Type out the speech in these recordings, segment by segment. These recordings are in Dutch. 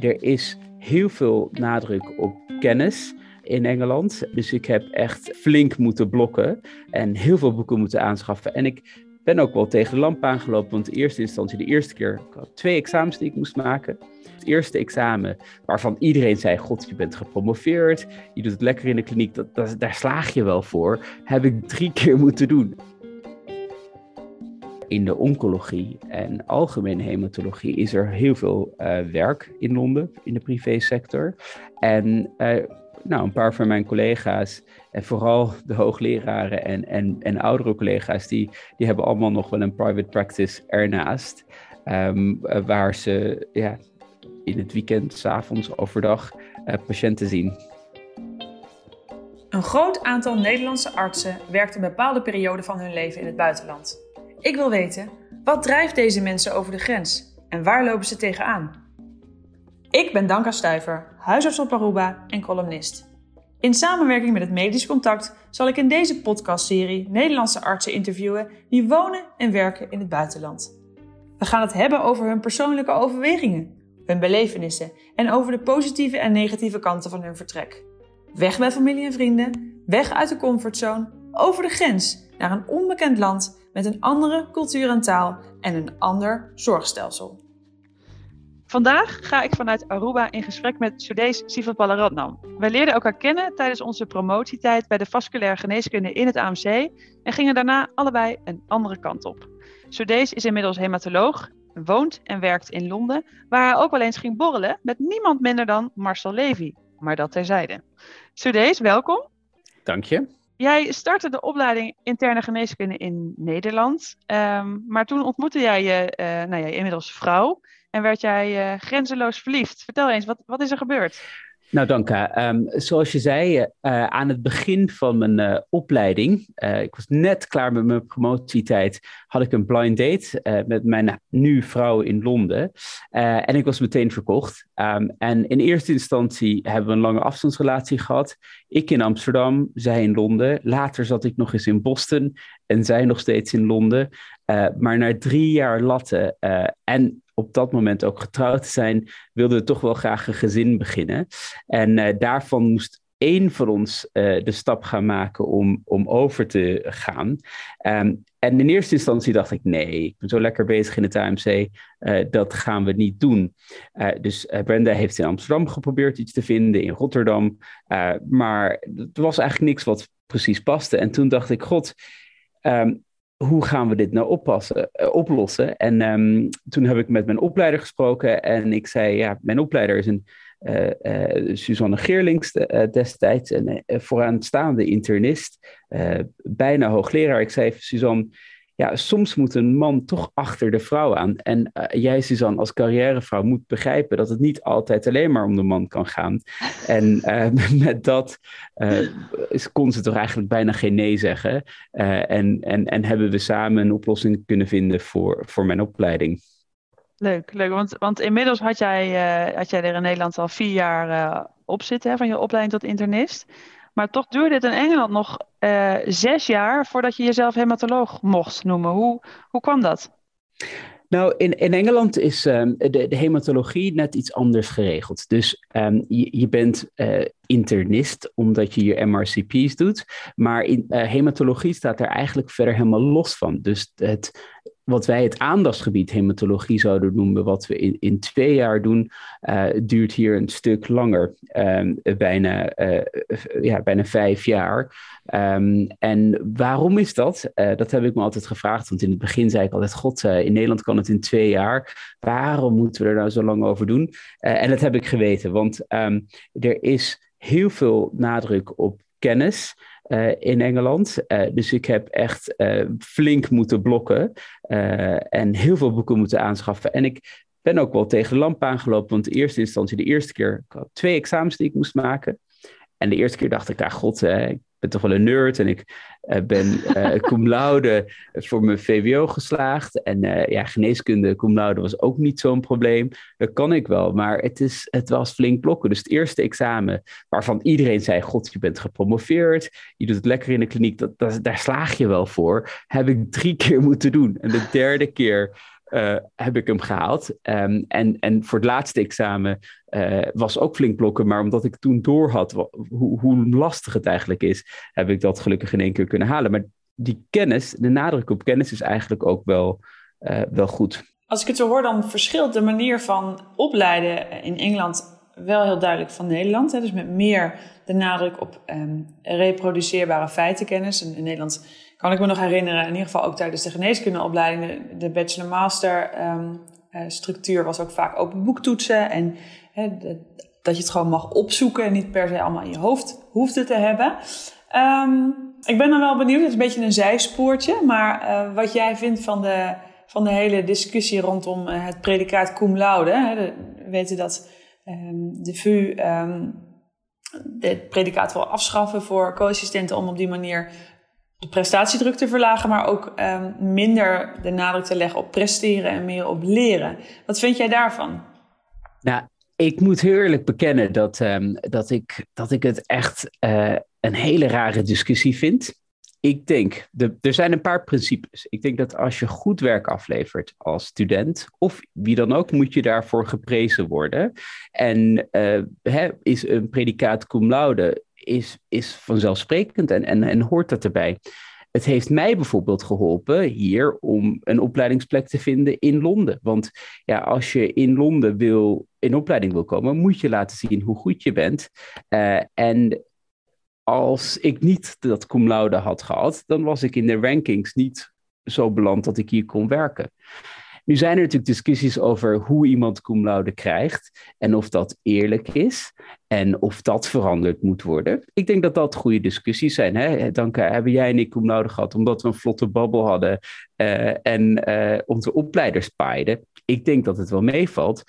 er is heel veel nadruk op kennis in Engeland. Dus ik heb echt flink moeten blokken en heel veel boeken moeten aanschaffen. En ik ben ook wel tegen de lamp aangelopen, want in eerste instantie, de eerste keer, ik twee examens die ik moest maken. Het eerste examen, waarvan iedereen zei: God, je bent gepromoveerd, je doet het lekker in de kliniek, dat, daar slaag je wel voor, heb ik drie keer moeten doen. In de oncologie en algemene hematologie is er heel veel uh, werk in Londen, in de privésector. En uh, nou, een paar van mijn collega's, en vooral de hoogleraren en, en, en oudere collega's, die, die hebben allemaal nog wel een private practice ernaast. Um, waar ze ja, in het weekend, s avonds, overdag uh, patiënten zien. Een groot aantal Nederlandse artsen werkt een bepaalde periode van hun leven in het buitenland. Ik wil weten, wat drijft deze mensen over de grens en waar lopen ze tegenaan? Ik ben Danka Stuiver, huisarts op Aruba en columnist. In samenwerking met het Medisch Contact zal ik in deze podcastserie Nederlandse artsen interviewen die wonen en werken in het buitenland. We gaan het hebben over hun persoonlijke overwegingen, hun belevenissen en over de positieve en negatieve kanten van hun vertrek. Weg bij familie en vrienden, weg uit de comfortzone, over de grens naar een onbekend land met een andere cultuur en taal en een ander zorgstelsel. Vandaag ga ik vanuit Aruba in gesprek met Sudesh Sivapalaratnam. Wij leerden elkaar kennen tijdens onze promotietijd bij de vasculaire geneeskunde in het AMC en gingen daarna allebei een andere kant op. Sudesh is inmiddels hematoloog, woont en werkt in Londen, waar hij ook wel eens ging borrelen met niemand minder dan Marcel Levy. Maar dat terzijde. Sudesh, welkom. Dank je. Jij startte de opleiding interne geneeskunde in Nederland, um, maar toen ontmoette jij je, uh, nou ja, inmiddels vrouw en werd jij uh, grenzeloos verliefd. Vertel eens, wat, wat is er gebeurd? Nou, Danka. Um, zoals je zei, uh, aan het begin van mijn uh, opleiding, uh, ik was net klaar met mijn promotietijd, had ik een blind date met mijn nu vrouw in Londen. en ik was meteen verkocht. Um, en in eerste instantie hebben we een lange afstandsrelatie gehad. Ik in Amsterdam, zij in Londen. Later zat ik nog eens in Boston en zij nog steeds in Londen. maar na drie jaar latten en op dat moment ook getrouwd te zijn, wilden we toch wel graag een gezin beginnen. En uh, daarvan moest één van ons uh, de stap gaan maken om, om over te gaan. Um, en in eerste instantie dacht ik, nee, ik ben zo lekker bezig in het AMC, uh, dat gaan we niet doen. Dus Brenda heeft in Amsterdam geprobeerd iets te vinden, in Rotterdam, maar het was eigenlijk niks wat precies paste. En toen dacht ik, god, um, hoe gaan we dit nou oppassen, uh, oplossen? En um, toen heb ik met mijn opleider gesproken en ik zei, ja, mijn opleider is een uh, uh, Suzanne Geerlings destijds, een vooraanstaande internist, bijna hoogleraar. Ik zei, Suzanne, ja, soms moet een man toch achter de vrouw aan. En uh, jij, Suzanne, als carrièrevrouw moet begrijpen dat het niet altijd alleen maar om de man kan gaan. En uh, met dat uh, kon ze toch eigenlijk bijna geen nee zeggen. en, en, en hebben we samen een oplossing kunnen vinden voor, voor mijn opleiding. Leuk, leuk. Want, want inmiddels had jij, had jij er in Nederland al vier jaar op zitten hè, van je opleiding tot internist. Maar toch duurde het in Engeland nog uh, zes jaar voordat je jezelf hematoloog mocht noemen. Hoe, hoe kwam dat? Nou, in, in Engeland is um, de, de, hematologie net iets anders geregeld. Dus um, je, je, bent uh, internist omdat je je MRCP's doet. Maar in, uh, hematologie staat er eigenlijk verder helemaal los van. Dus het wat wij het aandachtsgebied hematologie zouden noemen, wat we in, in twee jaar doen, uh, duurt hier een stuk langer, um, bijna, uh, ja, bijna vijf jaar. Um, en waarom is dat? Uh, dat heb ik me altijd gevraagd, want in het begin zei ik altijd, god, in Nederland kan het in twee jaar. Waarom moeten we er nou zo lang over doen? en dat heb ik geweten, want um, er is heel veel nadruk op kennis. Uh, in Engeland. Uh, dus ik heb echt uh, flink moeten blokken en heel veel boeken moeten aanschaffen. En ik ben ook wel tegen de lamp aangelopen, want in eerste instantie, de eerste keer, twee examens die ik moest maken. En de eerste keer dacht ik, ah god, ik ben toch wel een nerd en ik uh, ben uh, cum laude voor mijn VWO geslaagd. En uh, ja, geneeskunde cum laude was ook niet zo'n probleem. Dat kan ik wel, maar het, is, het was flink blokken. Dus het eerste examen waarvan iedereen zei, god, je bent gepromoveerd. Je doet het lekker in de kliniek, dat, dat, daar slaag je wel voor. Heb ik drie keer moeten doen. En de derde keer heb ik hem gehaald. Um, en, en voor het laatste examen was ook flink blokken, maar omdat ik toen door had hoe, hoe lastig het eigenlijk is, heb ik dat gelukkig in één keer kunnen halen. Maar die kennis, de nadruk op kennis, is eigenlijk ook wel, wel goed. Als ik het zo hoor, dan verschilt de manier van opleiden in Engeland wel heel duidelijk van Nederland. Hè? Dus met meer de nadruk op um, reproduceerbare feitenkennis. In, in Nederland kan ik me nog herinneren, in ieder geval ook tijdens de geneeskundeopleiding, de, de bachelor-master um, uh, structuur was ook vaak open boektoetsen. En dat je het gewoon mag opzoeken en niet per se allemaal in je hoofd hoefde te hebben. Um, ik ben dan wel benieuwd, het is een beetje een zijspoortje, maar uh, wat jij vindt van de, van de hele discussie rondom uh, het predicaat cum laude. We weten dat um, de VU um, het predicaat wil afschaffen voor co-assistenten om op die manier de prestatiedruk te verlagen, maar ook um, minder de nadruk te leggen op presteren en meer op leren. Wat vind jij daarvan? Nou, ik moet heel eerlijk bekennen dat, um, dat, ik, dat ik het echt uh, een hele rare discussie vind ik denk, de, er zijn een paar principes. Ik denk dat als je goed werk aflevert als student, of wie dan ook, moet je daarvoor geprezen worden. En uh, is een predicaat cum laude is, is vanzelfsprekend en, en, en hoort dat erbij. Het heeft mij bijvoorbeeld geholpen hier om een opleidingsplek te vinden in Londen. Want ja, als je in Londen wil, in opleiding wil komen, moet je laten zien hoe goed je bent. Uh, en als ik niet dat cum laude had gehad, dan was ik in de rankings niet zo beland dat ik hier kon werken. Nu zijn er natuurlijk discussies over hoe iemand cum laude krijgt en of dat eerlijk is en of dat veranderd moet worden. Ik denk dat dat goede discussies zijn. Hè? Dank hebben jij en ik cum laude gehad omdat we een vlotte babbel hadden uh, en uh, onze opleiders paaiden. Ik denk dat het wel meevalt,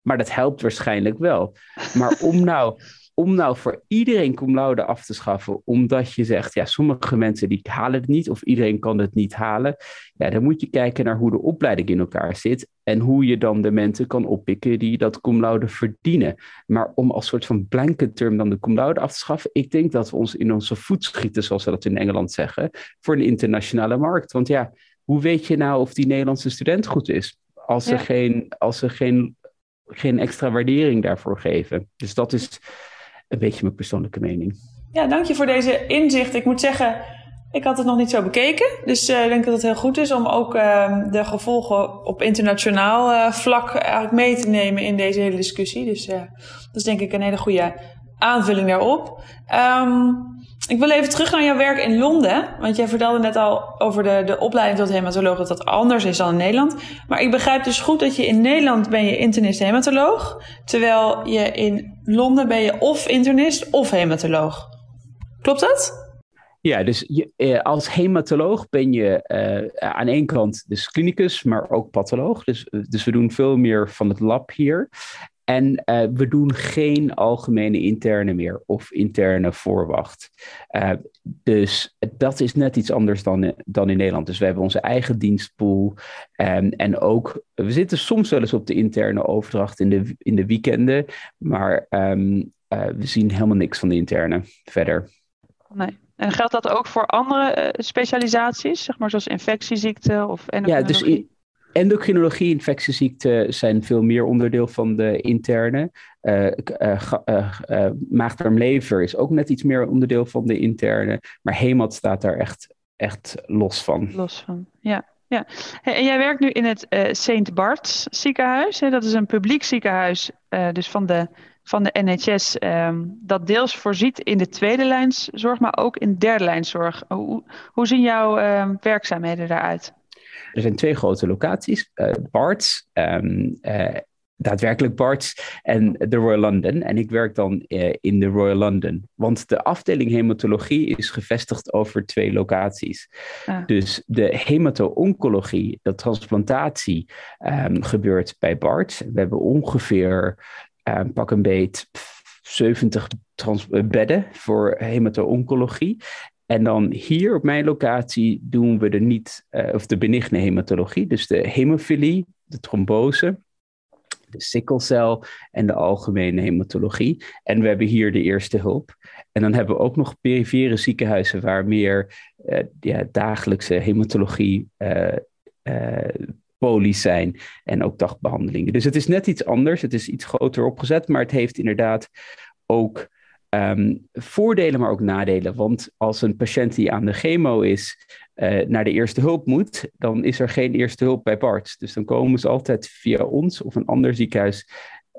maar dat helpt waarschijnlijk wel. Maar om nou om nou voor iedereen cum laude af te schaffen, omdat je zegt, ja, sommige mensen die halen het niet of iedereen kan het niet halen, ja, dan moet je kijken naar hoe de opleiding in elkaar zit en hoe je dan de mensen kan oppikken die dat cum laude verdienen. Maar om als soort van blanket term dan de cum laude af te schaffen, ik denk dat we ons in onze voet schieten, zoals we dat in Engeland zeggen, voor een internationale markt. Want ja, hoe weet je nou of die Nederlandse student goed is? Als ze, geen, als ze geen, geen extra waardering daarvoor geven. Dus dat is een beetje mijn persoonlijke mening. Ja, dank je voor deze inzicht. Ik moet zeggen, ik had het nog niet zo bekeken. Dus uh, ik denk dat het heel goed is om ook uh, de gevolgen op internationaal uh, vlak eigenlijk mee te nemen in deze hele discussie. Dus dat is denk ik een hele goede aanvulling daarop. Um, ik wil even terug naar jouw werk in Londen. Want jij vertelde net al over de, de opleiding tot hematoloog dat dat anders is dan in Nederland. Maar ik begrijp dus goed dat je in Nederland ben je internist hematoloog. Terwijl je in Londen ben je of internist of hematoloog. Klopt dat? Ja, dus je, eh, als hematoloog ben je uh, aan één kant dus klinicus, maar ook patholoog. Dus, dus we doen veel meer van het lab hier. En uh, we doen geen algemene interne meer of interne voorwacht. Uh, dus dat is net iets anders dan, dan in Nederland. Dus we hebben onze eigen dienstpool. Um, en ook, we zitten soms wel eens op de interne overdracht in de, in de weekenden. Maar um, uh, we zien helemaal niks van de interne verder. Nee. En geldt dat ook voor andere specialisaties, zeg maar zoals infectieziekten of Ja, dus Endocrinologie, infectieziekten zijn veel meer onderdeel van de interne. Uh, uh, maagdarmlever is ook net iets meer onderdeel van de interne. Maar hemat staat daar echt, echt los van. Los van, ja. ja. En jij werkt nu in het uh, St. Bart's ziekenhuis. Hè? Dat is een publiek ziekenhuis, dus van de, van de NHS, um, dat deels voorziet in de tweede lijnszorg, maar ook in derde lijnszorg. Hoe, hoe zien jouw ehm, werkzaamheden daaruit? Er zijn twee grote locaties, uh, Barts, um, uh, daadwerkelijk Barts en de Royal London. En ik werk dan uh, in de Royal London. Want de afdeling hematologie is gevestigd over twee locaties. Ah. Dus de hemato-oncologie, de transplantatie, um, gebeurt bij Barts. We hebben ongeveer, um, pak een beet, 70 bedden voor hemato-oncologie. En dan hier op mijn locatie doen we de niet, uh, of de benigne hematologie, dus de hemofilie, de trombose, de sikkelcel en de algemene hematologie. En we hebben hier de eerste hulp. En dan hebben we ook nog perifere ziekenhuizen waar meer uh, ja, dagelijkse hematologie uh, polies zijn en ook dagbehandelingen. Dus het is net iets anders. Het is iets groter opgezet, maar het heeft inderdaad ook ehm, voordelen, maar ook nadelen. Want als een patiënt die aan de chemo is uh, naar de eerste hulp moet, dan is er geen eerste hulp bij Bart. Dus dan komen ze altijd via ons of een ander ziekenhuis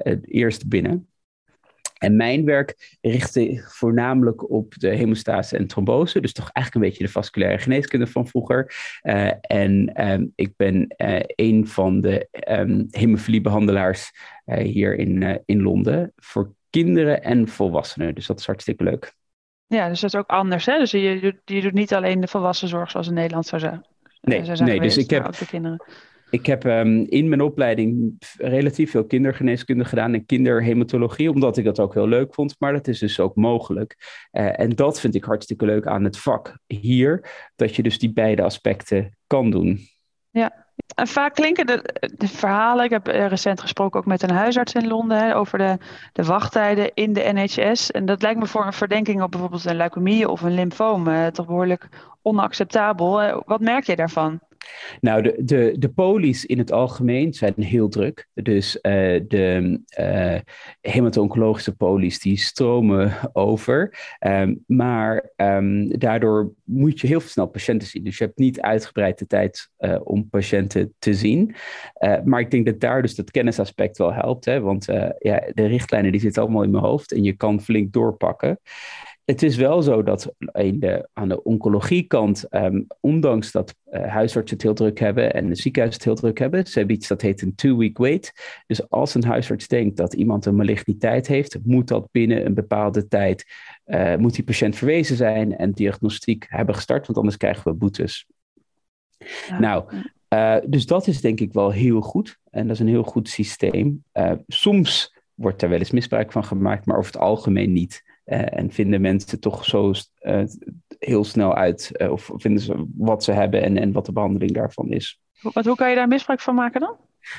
uh, eerst binnen. En mijn werk richt zich voornamelijk op de hemostase en trombose. Dus toch eigenlijk een beetje de vasculaire geneeskunde van vroeger. Uh, en um, ik ben uh, een van de um, hemofiliebehandelaars hier in, in Londen. Voor kinderen en volwassenen. Dus dat is hartstikke leuk. Ja, dus dat is ook anders. Hè? Dus je, je, doet niet alleen de volwassenzorg zoals in Nederland zou zijn. Nee, zou zijn nee geweest, dus ik heb, de kinderen. Ik heb um, in mijn opleiding relatief veel kindergeneeskunde gedaan en kinderhematologie, omdat ik dat ook heel leuk vond. Maar dat is dus ook mogelijk. Uh, en dat vind ik hartstikke leuk aan het vak hier, dat je dus die beide aspecten kan doen. Ja, vaak klinken de, verhalen. Ik heb eh, recent gesproken ook met een huisarts in Londen over de, de wachttijden in de NHS. En dat lijkt me voor een verdenking op bijvoorbeeld een leukemie of een lymfoom uh, toch behoorlijk onacceptabel. wat merk je daarvan? Nou, de, de, de polies in het algemeen zijn heel druk. Dus uh, de uh, hemato-oncologische polies die stromen over. Um, maar um, daardoor moet je heel snel patiënten zien. Dus je hebt niet uitgebreid de tijd uh, om patiënten te zien. maar ik denk dat daar dus dat kennisaspect wel helpt. Hè? Want ja, de richtlijnen die zitten allemaal in mijn hoofd en je kan flink doorpakken het is wel zo dat in de, aan de oncologiekant, um, ondanks dat uh, huisartsen het heel druk hebben en de ziekenhuizen het heel druk hebben, ze hebben iets dat heet een two-week wait. Dus als een huisarts denkt dat iemand een maligniteit heeft, moet dat binnen een bepaalde tijd, uh, moet die patiënt verwezen zijn en diagnostiek hebben gestart, want anders krijgen we boetes. Ja. Nou, uh, dus dat is denk ik wel heel goed en dat is een heel goed systeem. soms wordt er wel eens misbruik van gemaakt, maar over het algemeen niet. Uh, en vinden mensen toch zo uh, heel snel uit, uh, of vinden ze wat ze hebben en, en wat de behandeling daarvan is. Wat, hoe kan je daar misbruik van maken dan?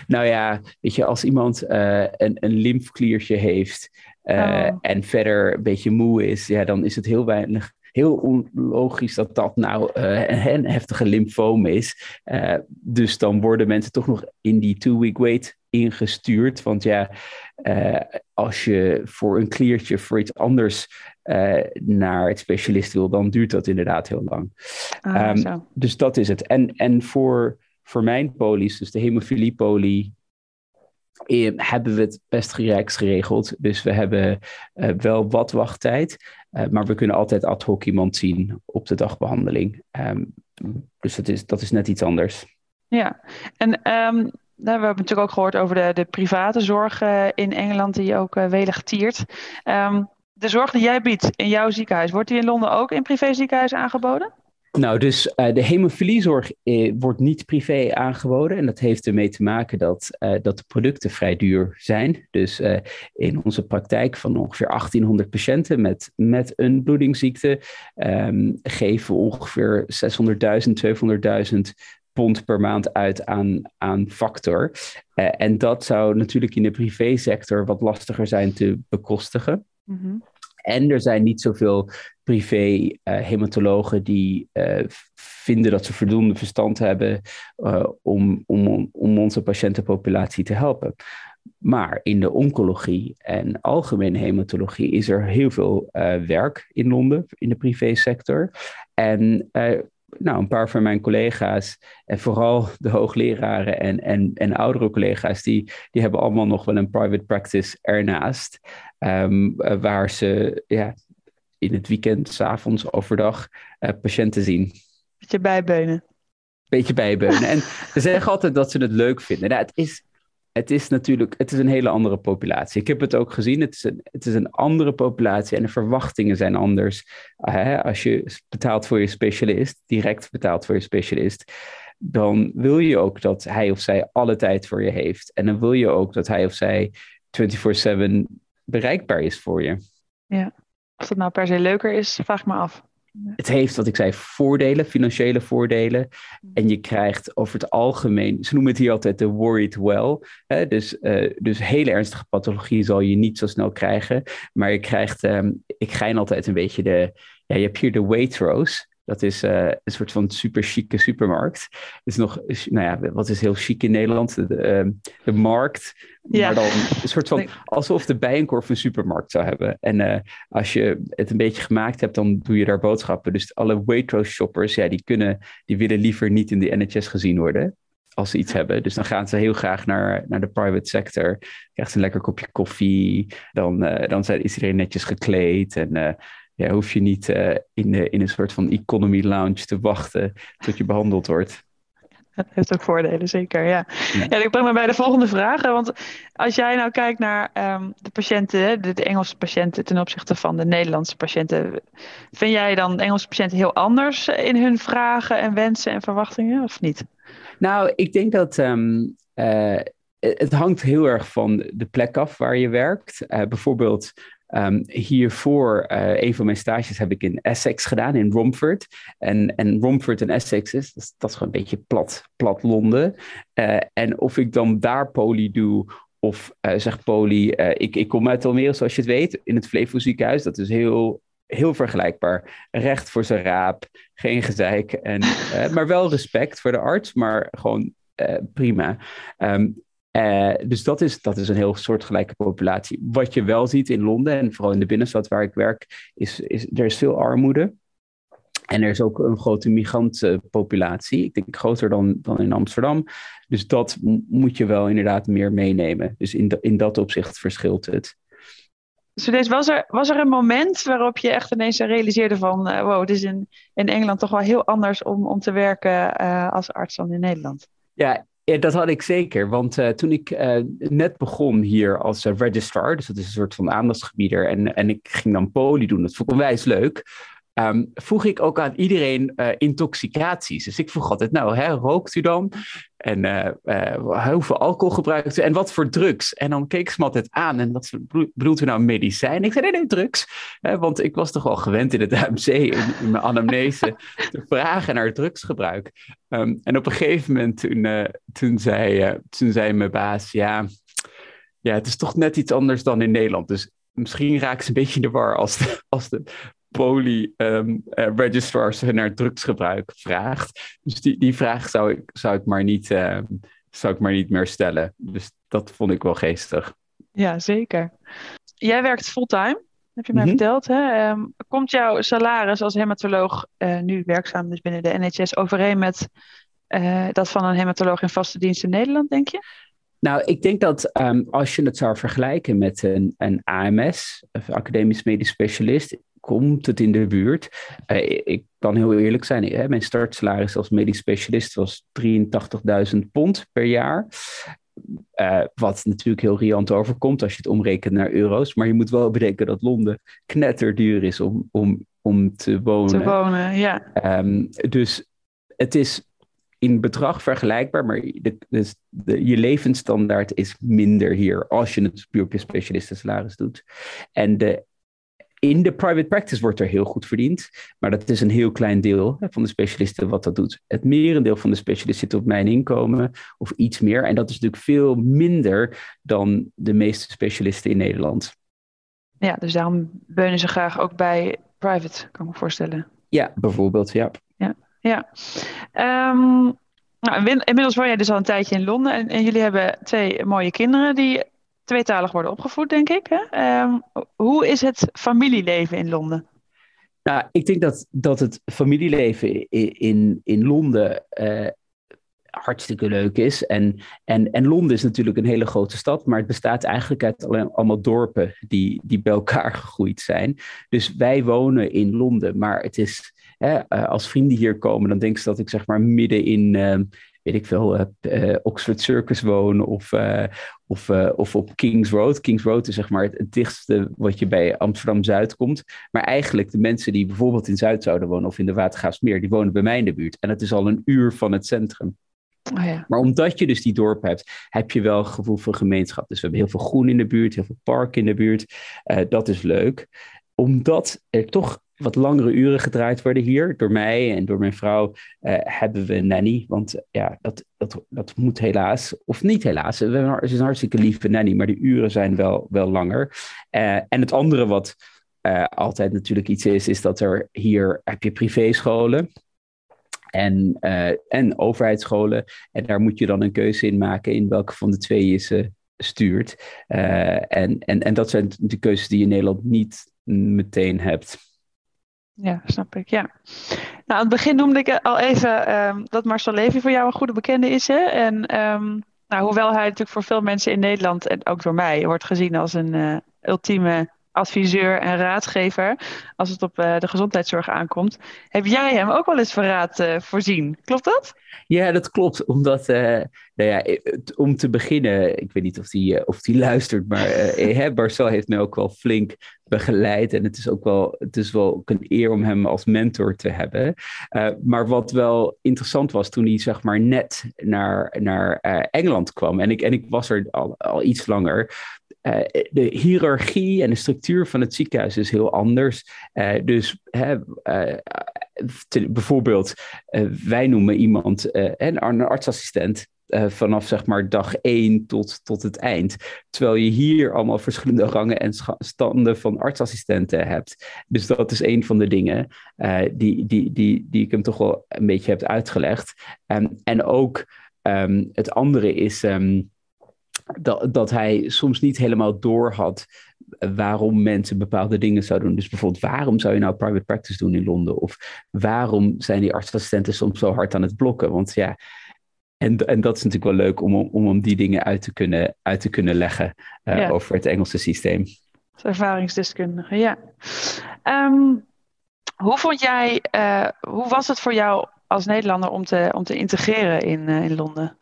Nou ja, weet je, als iemand een, een lymfkliertje heeft oh. en verder een beetje moe is, ja, dan is het heel weinig heel onlogisch dat dat nou uh, een heftige lymfoom is. Dus dan worden mensen toch nog in die two-week wait ingestuurd. Want ja, uh, als je voor een kliertje voor iets anders naar het specialist wil, dan duurt dat inderdaad heel lang. Ah, um, dus dat is het. En, en voor, voor mijn polies, dus de hemofiliepolie, eh, hebben we het best gerijks geregeld. Dus we hebben uh, wel wat wachttijd, maar we kunnen altijd ad hoc iemand zien op de dagbehandeling. Um, dus dat is, dat is net iets anders. Ja, en um, we hebben natuurlijk ook gehoord over de, de private zorg in Engeland, die ook welig tiert. Um, de zorg die jij biedt in jouw ziekenhuis, wordt die in Londen ook in privéziekenhuizen aangeboden? Nou, dus uh, de hemofiliezorg eh, wordt niet privé aangeboden. En dat heeft ermee te maken dat, uh, dat de producten vrij duur zijn. Dus in onze praktijk van ongeveer 1800 patiënten met, met een bloedingsziekte um, geven we ongeveer 600.000, 200.000 pond per maand uit aan, aan factor. en dat zou natuurlijk in de privésector wat lastiger zijn te bekostigen. Mm -hmm. En er zijn niet zoveel privé uh, hematologen die uh, vinden dat ze voldoende verstand hebben om, om, om onze patiëntenpopulatie te helpen. Maar in de oncologie en algemene hematologie is er heel veel werk in Londen, in de privésector. En nou, een paar van mijn collega's, en vooral de hoogleraren en, en, en oudere collega's, die, die hebben allemaal nog wel een private practice ernaast. Um, waar ze ja, in het weekend, s avonds, overdag uh, patiënten zien. Beetje bijbeunen. Beetje bijbeunen. en ze zeggen altijd dat ze het leuk vinden. Nou, het is het is natuurlijk het is een hele andere populatie. Ik heb het ook gezien. Het is een, het is een andere populatie en de verwachtingen zijn anders. Uh, als je betaalt voor je specialist, direct betaalt voor je specialist, dan wil je ook dat hij of zij alle tijd voor je heeft. En dan wil je ook dat hij of zij 24/7 bereikbaar is voor je. Ja, of dat nou per se leuker is, vraag ik me af het heeft, wat ik zei, voordelen, financiële voordelen. En je krijgt over het algemeen, ze noemen het hier altijd de worried well. Hè? Dus, uh, dus hele ernstige pathologie zal je niet zo snel krijgen. Maar je krijgt, um, ik gein altijd een beetje de, ja, je hebt hier de Waitrose. Dat is uh, een soort van super chique supermarkt. Het is nog, nou ja, wat is heel chic in Nederland? De, de, de markt. Ja. Maar dan een soort van, alsof de Bijenkorf een supermarkt zou hebben. En uh, als je het een beetje gemaakt hebt, dan doe je daar boodschappen. Dus alle Waitrose shoppers, ja, die kunnen, die willen liever niet in de NHS gezien worden als ze iets hebben. Dus dan gaan ze heel graag naar, naar de private sector. Krijgt ze een lekker kopje koffie. Dan, uh, dan is iedereen netjes gekleed. En uh, ja, hoef je niet uh, in, in een soort van economy lounge te wachten tot je behandeld wordt. Dat heeft ook voordelen, zeker. Ja. ja. ik breng me bij de volgende vraag. Want als jij nou kijkt naar um, de patiënten, de, de, Engelse patiënten ten opzichte van de Nederlandse patiënten, vind jij dan de Engelse patiënten heel anders in hun vragen en wensen en verwachtingen, of niet? Nou, ik denk dat um, uh, het hangt heel erg van de plek af waar je werkt. Uh, bijvoorbeeld Um, hiervoor, uh, een van mijn stages heb ik in Essex gedaan, in Romford. En, en Romford en Essex is, dat, is gewoon een beetje plat, plat Londen. Uh, en of ik dan daar poli doe, of uh, zeg poli, ik, ik kom uit Almere, zoals je het weet, in het Flevo ziekenhuis. Dat is heel, heel vergelijkbaar. Recht voor zijn raap, geen gezeik. En, maar wel respect voor de arts, maar gewoon prima. Um, uh, dus dat is, dat is een heel soortgelijke populatie. Wat je wel ziet in Londen en vooral in de binnenstad waar ik werk, is, is er is veel armoede. En er is ook een grote migrantenpopulatie. Ik denk groter dan, dan in Amsterdam. Dus dat moet je wel inderdaad meer meenemen. Dus in, in dat opzicht verschilt het. Deze, was, er, was er een moment waarop je echt ineens realiseerde van... Uh, wow, het is in, in Engeland toch wel heel anders om, om te werken uh, als arts dan in Nederland? Ja, ja, dat had ik zeker. Want uh, toen ik uh, net begon hier als uh, registrar, dus dat is een soort van aandachtsgebieder, en, en ik ging dan poli doen, dat vond ik onwijs leuk um, vroeg ik ook aan iedereen uh, intoxicaties. Dus ik vroeg altijd, nou, hè, rookt u dan? En uh, uh, hoeveel alcohol gebruikt u? En wat voor drugs? En dan keek ze me altijd aan. En wat bedoelt u nou medicijn? Ik zei, nee, nee, drugs. want ik was toch wel gewend in het AMC, in, mijn anamnese, te vragen naar drugsgebruik. Um, en op een gegeven moment toen, zei, toen zei mijn baas, ja, ja, het is toch net iets anders dan in Nederland. Dus misschien raak ze een beetje in de war als als de poly um, uh, registrars naar drugsgebruik vraagt. Dus die, die vraag zou ik, zou, ik maar niet, uh, zou ik maar niet meer stellen. Dus dat vond ik wel geestig. Ja, zeker. Jij werkt fulltime, heb je mij mm -hmm. verteld. Hè? Um, komt jouw salaris als hematoloog, uh, nu werkzaam dus binnen de NHS, overeen met uh, dat van een hematoloog in vaste dienst in Nederland, denk je? Nou, ik denk dat um, als je het zou vergelijken met een, een AMS, of academisch medisch specialist, komt het in de buurt. Uh, ik kan heel eerlijk zijn, hè, mijn startsalaris als medisch specialist was 83.000 pond per jaar. Uh, wat natuurlijk heel riant overkomt als je het omrekent naar euro's. Maar je moet wel bedenken dat Londen knetterduur is om, om, om te wonen. Te wonen, ja. Um, dus het is in bedrag vergelijkbaar, maar de, de, de, je levensstandaard is minder hier als je het puur specialistensalaris doet. En de in de private practice wordt er heel goed verdiend, maar dat is een heel klein deel van de specialisten wat dat doet. Het merendeel van de specialisten zit op mijn inkomen of iets meer. En dat is natuurlijk veel minder dan de meeste specialisten in Nederland. Ja, dus daarom beunen ze graag ook bij private, kan ik me voorstellen. Ja, bijvoorbeeld, ja. Ja, ja. Um, nou, inmiddels woon jij dus al een tijdje in Londen en, en jullie hebben twee mooie kinderen die tweetalig worden opgevoed, denk ik. Hè? Um, hoe is het familieleven in Londen? Nou, ik denk dat, dat het familieleven in, in, in Londen uh, hartstikke leuk is. En, en, en Londen is natuurlijk een hele grote stad, maar het bestaat eigenlijk uit allemaal dorpen die, die bij elkaar gegroeid zijn. Dus wij wonen in Londen, maar het is, hè, uh, als vrienden hier komen, dan denken ze dat ik zeg maar midden in, uh, weet ik veel, uh, Oxford Circus woon of, uh, of, uh, of op Kings Road. Kings Road is zeg maar het, het dichtste wat je bij Amsterdam-Zuid komt. Maar eigenlijk de mensen die bijvoorbeeld in Zuid zouden wonen of in de Watergraafsmeer, die wonen bij mij in de buurt. En het is al een uur van het centrum. Oh ja. Maar omdat je dus die dorp hebt, heb je wel een gevoel van gemeenschap. Dus we hebben heel veel groen in de buurt, heel veel park in de buurt. dat is leuk. Omdat er toch wat langere uren gedraaid worden hier. Door mij en door mijn vrouw uh, hebben we nanny. Want ja, dat, dat, dat moet helaas, of niet helaas. We hebben, is een hartstikke lieve nanny, maar de uren zijn wel, wel langer. Uh, en het andere wat altijd natuurlijk iets is, is dat er hier heb je privéscholen en, en overheidsscholen. En daar moet je dan een keuze in maken in welke van de twee je ze stuurt. En, en, en dat zijn de keuzes die je in Nederland niet meteen hebt. Ja, snap ik. Ja. Nou, aan het begin noemde ik al even um, dat Marcel Levy voor jou een goede bekende is. Hè? En um, nou, hoewel hij natuurlijk voor veel mensen in Nederland en ook door mij wordt gezien als een uh, ultieme adviseur en raadgever als het op uh, de gezondheidszorg aankomt. Heb jij hem ook wel eens van raad uh, voorzien? Klopt dat? Ja, dat klopt. Omdat, uh, nou ja, om te beginnen, ik weet niet of hij of die luistert, maar Marcel heeft mij ook wel flink begeleid. En het is ook wel, het is wel een eer om hem als mentor te hebben. maar wat wel interessant was toen hij zeg maar net naar, naar Engeland kwam. En ik, en ik was er al, al iets langer. Uh, de hiërarchie en de structuur van het ziekenhuis is heel anders. Uh, dus uh, te, bijvoorbeeld, wij noemen iemand een artsassistent. vanaf zeg maar dag één tot, tot het eind. Terwijl je hier allemaal verschillende rangen en standen van artsassistenten hebt. Dus dat is een van de dingen die, die, die, die ik hem toch wel een beetje heb uitgelegd. Um, en ook um, het andere is. Um, dat, dat hij soms niet helemaal door had waarom mensen bepaalde dingen zouden doen. Dus bijvoorbeeld, waarom zou je nou private practice doen in Londen? Of waarom zijn die artsassistenten soms zo hard aan het blokken? Want ja, en, en dat is natuurlijk wel leuk om, om, om die dingen uit te kunnen, uit te kunnen leggen uh, ja. over het Engelse systeem. Ervaringsdeskundige, ja. Um, hoe vond jij, uh, hoe was het voor jou als Nederlander om te, om te integreren in, uh, in Londen?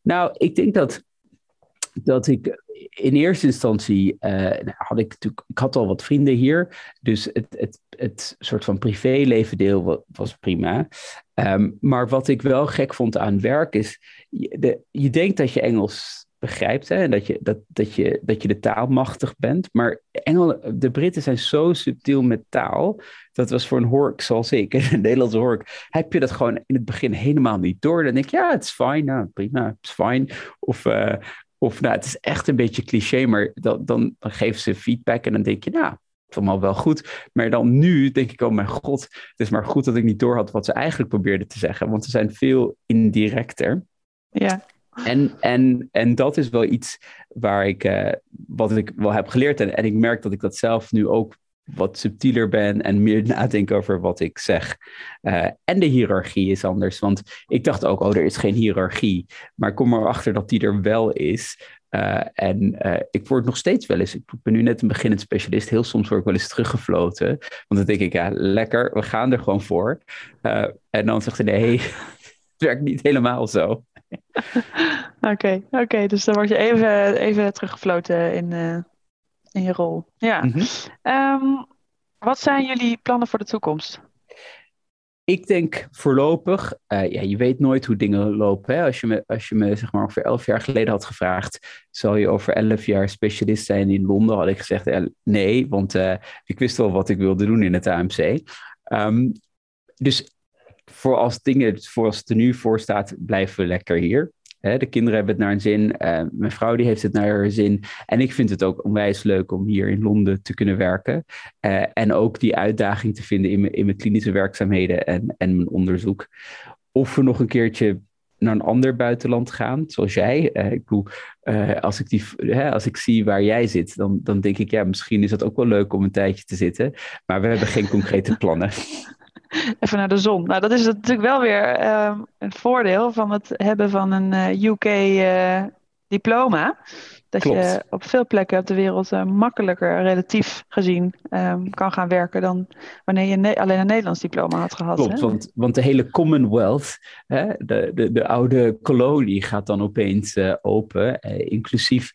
Nou, ik denk dat dat ik in eerste instantie uh, had ik natuurlijk, ik had al wat vrienden hier, dus het, het, het soort van privéleven deel was prima. Um, maar wat ik wel gek vond aan werk is, je, je denkt dat je Engels begrijpt hè, en dat je, dat, dat, je, dat je de taal machtig bent, maar Engel, de Britten zijn zo subtiel met taal. Dat was voor een hork zoals ik, een Nederlandse hork, heb je dat gewoon in het begin helemaal niet door. Dan denk ik, ja, het is fijn, nou, prima, het is fijn. Of, uh, of nou, het is echt een beetje cliché, maar dan, dan, dan geven ze feedback en dan denk je, nou, het is allemaal wel goed. Maar dan nu denk ik, oh mijn god, het is maar goed dat ik niet doorhad wat ze eigenlijk probeerden te zeggen. Want ze zijn veel indirecter. Ja. En, en, en dat is wel iets waar ik, uh, wat ik wel heb geleerd. En, en ik merk dat ik dat zelf nu ook wat subtieler ben en meer nadenk over wat ik zeg. Uh, en de hiërarchie is anders, want ik dacht ook, oh, er is geen hiërarchie. Maar kom erachter dat die er wel is. Uh, en uh, ik word nog steeds wel eens, ik ben nu net een beginnend specialist, heel soms word ik wel eens teruggefloten. Want dan denk ik, ja, lekker, we gaan er gewoon voor. en dan zegt hij, nee, het werkt niet helemaal zo. Oké, oké, dus dan word je even, even teruggefloten in, in je rol. Ja. Mm -hmm. um, wat zijn jullie plannen voor de toekomst? Ik denk voorlopig, uh, ja, je weet nooit hoe dingen lopen. Hè? Als, je me, als je me zeg maar ongeveer elf jaar geleden had gevraagd, zal je over elf jaar specialist zijn in Londen? Had ik gezegd uh, nee, want uh, ik wist wel wat ik wilde doen in het AMC. Um, dus voor als dingen, voor als het er nu voor staat, blijven we lekker hier de kinderen hebben het naar een zin. Uh, mijn vrouw die heeft het naar haar zin. En ik vind het ook onwijs leuk om hier in Londen te kunnen werken. Uh, en ook die uitdaging te vinden in mijn, in mijn klinische werkzaamheden en, en mijn onderzoek. Of we nog een keertje naar een ander buitenland gaan, zoals jij. Uh, ik bedoel, als, ik die, als ik zie waar jij zit, dan, dan denk ik, ja, misschien is het ook wel leuk om een tijdje te zitten. Maar we hebben geen concrete plannen. even naar de zon. Nou, dat is natuurlijk wel weer uh, een voordeel van het hebben van een uh, UK uh, diploma. Dat Klopt. je op veel plekken op de wereld uh, makkelijker, relatief gezien, um, kan gaan werken dan wanneer je alleen een Nederlands diploma had gehad. Klopt, hè? Want, want de hele Commonwealth, hè, de, de, de oude kolonie, gaat dan opeens uh, open, inclusief.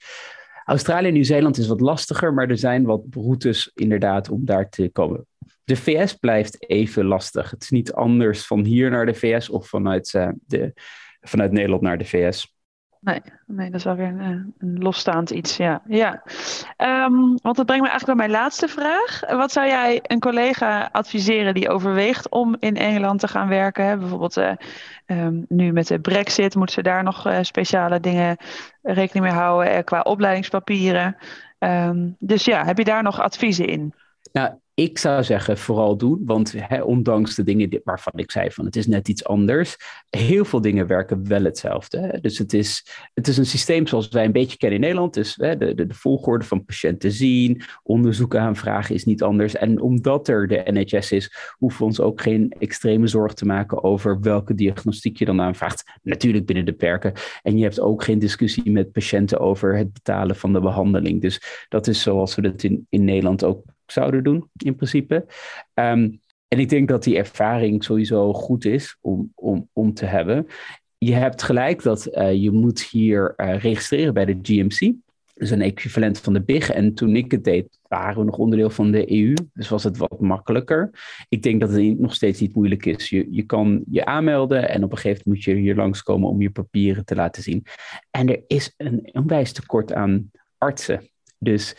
Australië en Nieuw-Zeeland is wat lastiger, maar er zijn wat routes inderdaad om daar te komen de VS blijft even lastig. Het is niet anders van hier naar de VS of vanuit, uh, de, vanuit Nederland naar de VS. Nee, nee, dat is wel weer een, eh, een losstaand iets, ja. ja. Um, want dat brengt me eigenlijk bij mijn laatste vraag. Wat zou jij een collega adviseren die overweegt om in Engeland te gaan werken? Hè? Bijvoorbeeld uh, um, nu met de brexit, moeten ze daar nog uh, speciale dingen rekening mee houden qua opleidingspapieren? Um, dus ja, heb je daar nog adviezen in? Nou, ik zou zeggen vooral doen, want ondanks de dingen waarvan ik zei van het is net iets anders, heel veel dingen werken wel hetzelfde. Hè? Dus het is, het is een systeem zoals wij een beetje kennen in Nederland. Dus hè, de, de, de, volgorde van patiënten zien, onderzoeken aanvragen is niet anders. En omdat er de NHS is, hoeven we ons ook geen extreme zorg te maken over welke diagnostiek je dan aanvraagt. Natuurlijk binnen de perken. En je hebt ook geen discussie met patiënten over het betalen van de behandeling. Dus dat is zoals we dat in, in Nederland ook zouden doen, in principe. Ehm, en ik denk dat die ervaring sowieso goed is om, om, om te hebben. Je hebt gelijk dat uh, je moet hier uh, registreren bij de GMC. Dus een equivalent van de BIG. En toen ik het deed, waren we nog onderdeel van de EU. Dus was het wat makkelijker. Ik denk dat het nog steeds niet moeilijk is. Je, je kan je aanmelden en op een gegeven moment moet je hier langskomen om je papieren te laten zien. En er is een onwijs tekort aan artsen. Dus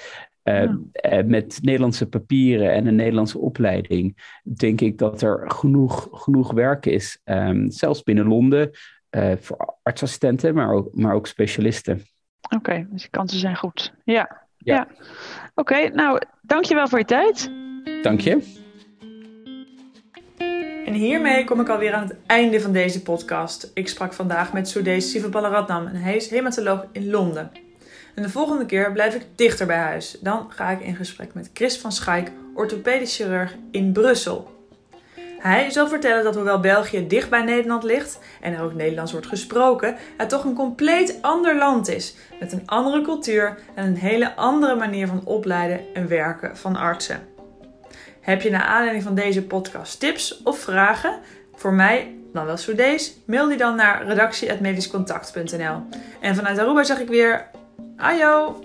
uh, met Nederlandse papieren en een Nederlandse opleiding, denk ik dat er genoeg, genoeg werk is. Um, zelfs binnen Londen, uh, voor artsassistenten, maar ook, maar ook specialisten. Oké, okay, dus de kansen zijn goed. Ja. ja. ja. Oké, okay, nou, dankjewel voor je tijd. Dank je. En hiermee kom ik alweer aan het einde van deze podcast. Ik sprak vandaag met Sudesh Sivapalaratnam en hij is hematoloog in Londen. En de volgende keer blijf ik dichter bij huis. Dan ga ik in gesprek met Chris van Schaik, orthopedisch chirurg in Brussel. Hij zal vertellen dat hoewel België dicht bij Nederland ligt en er ook Nederlands wordt gesproken, het toch een compleet ander land is. Met een andere cultuur en een hele andere manier van opleiden en werken van artsen. Heb je naar aanleiding van deze podcast tips of vragen? Voor mij dan wel Soedees? Mail die dan naar redactie.medischcontact.nl. En vanuit Aruba zeg ik weer Ajo!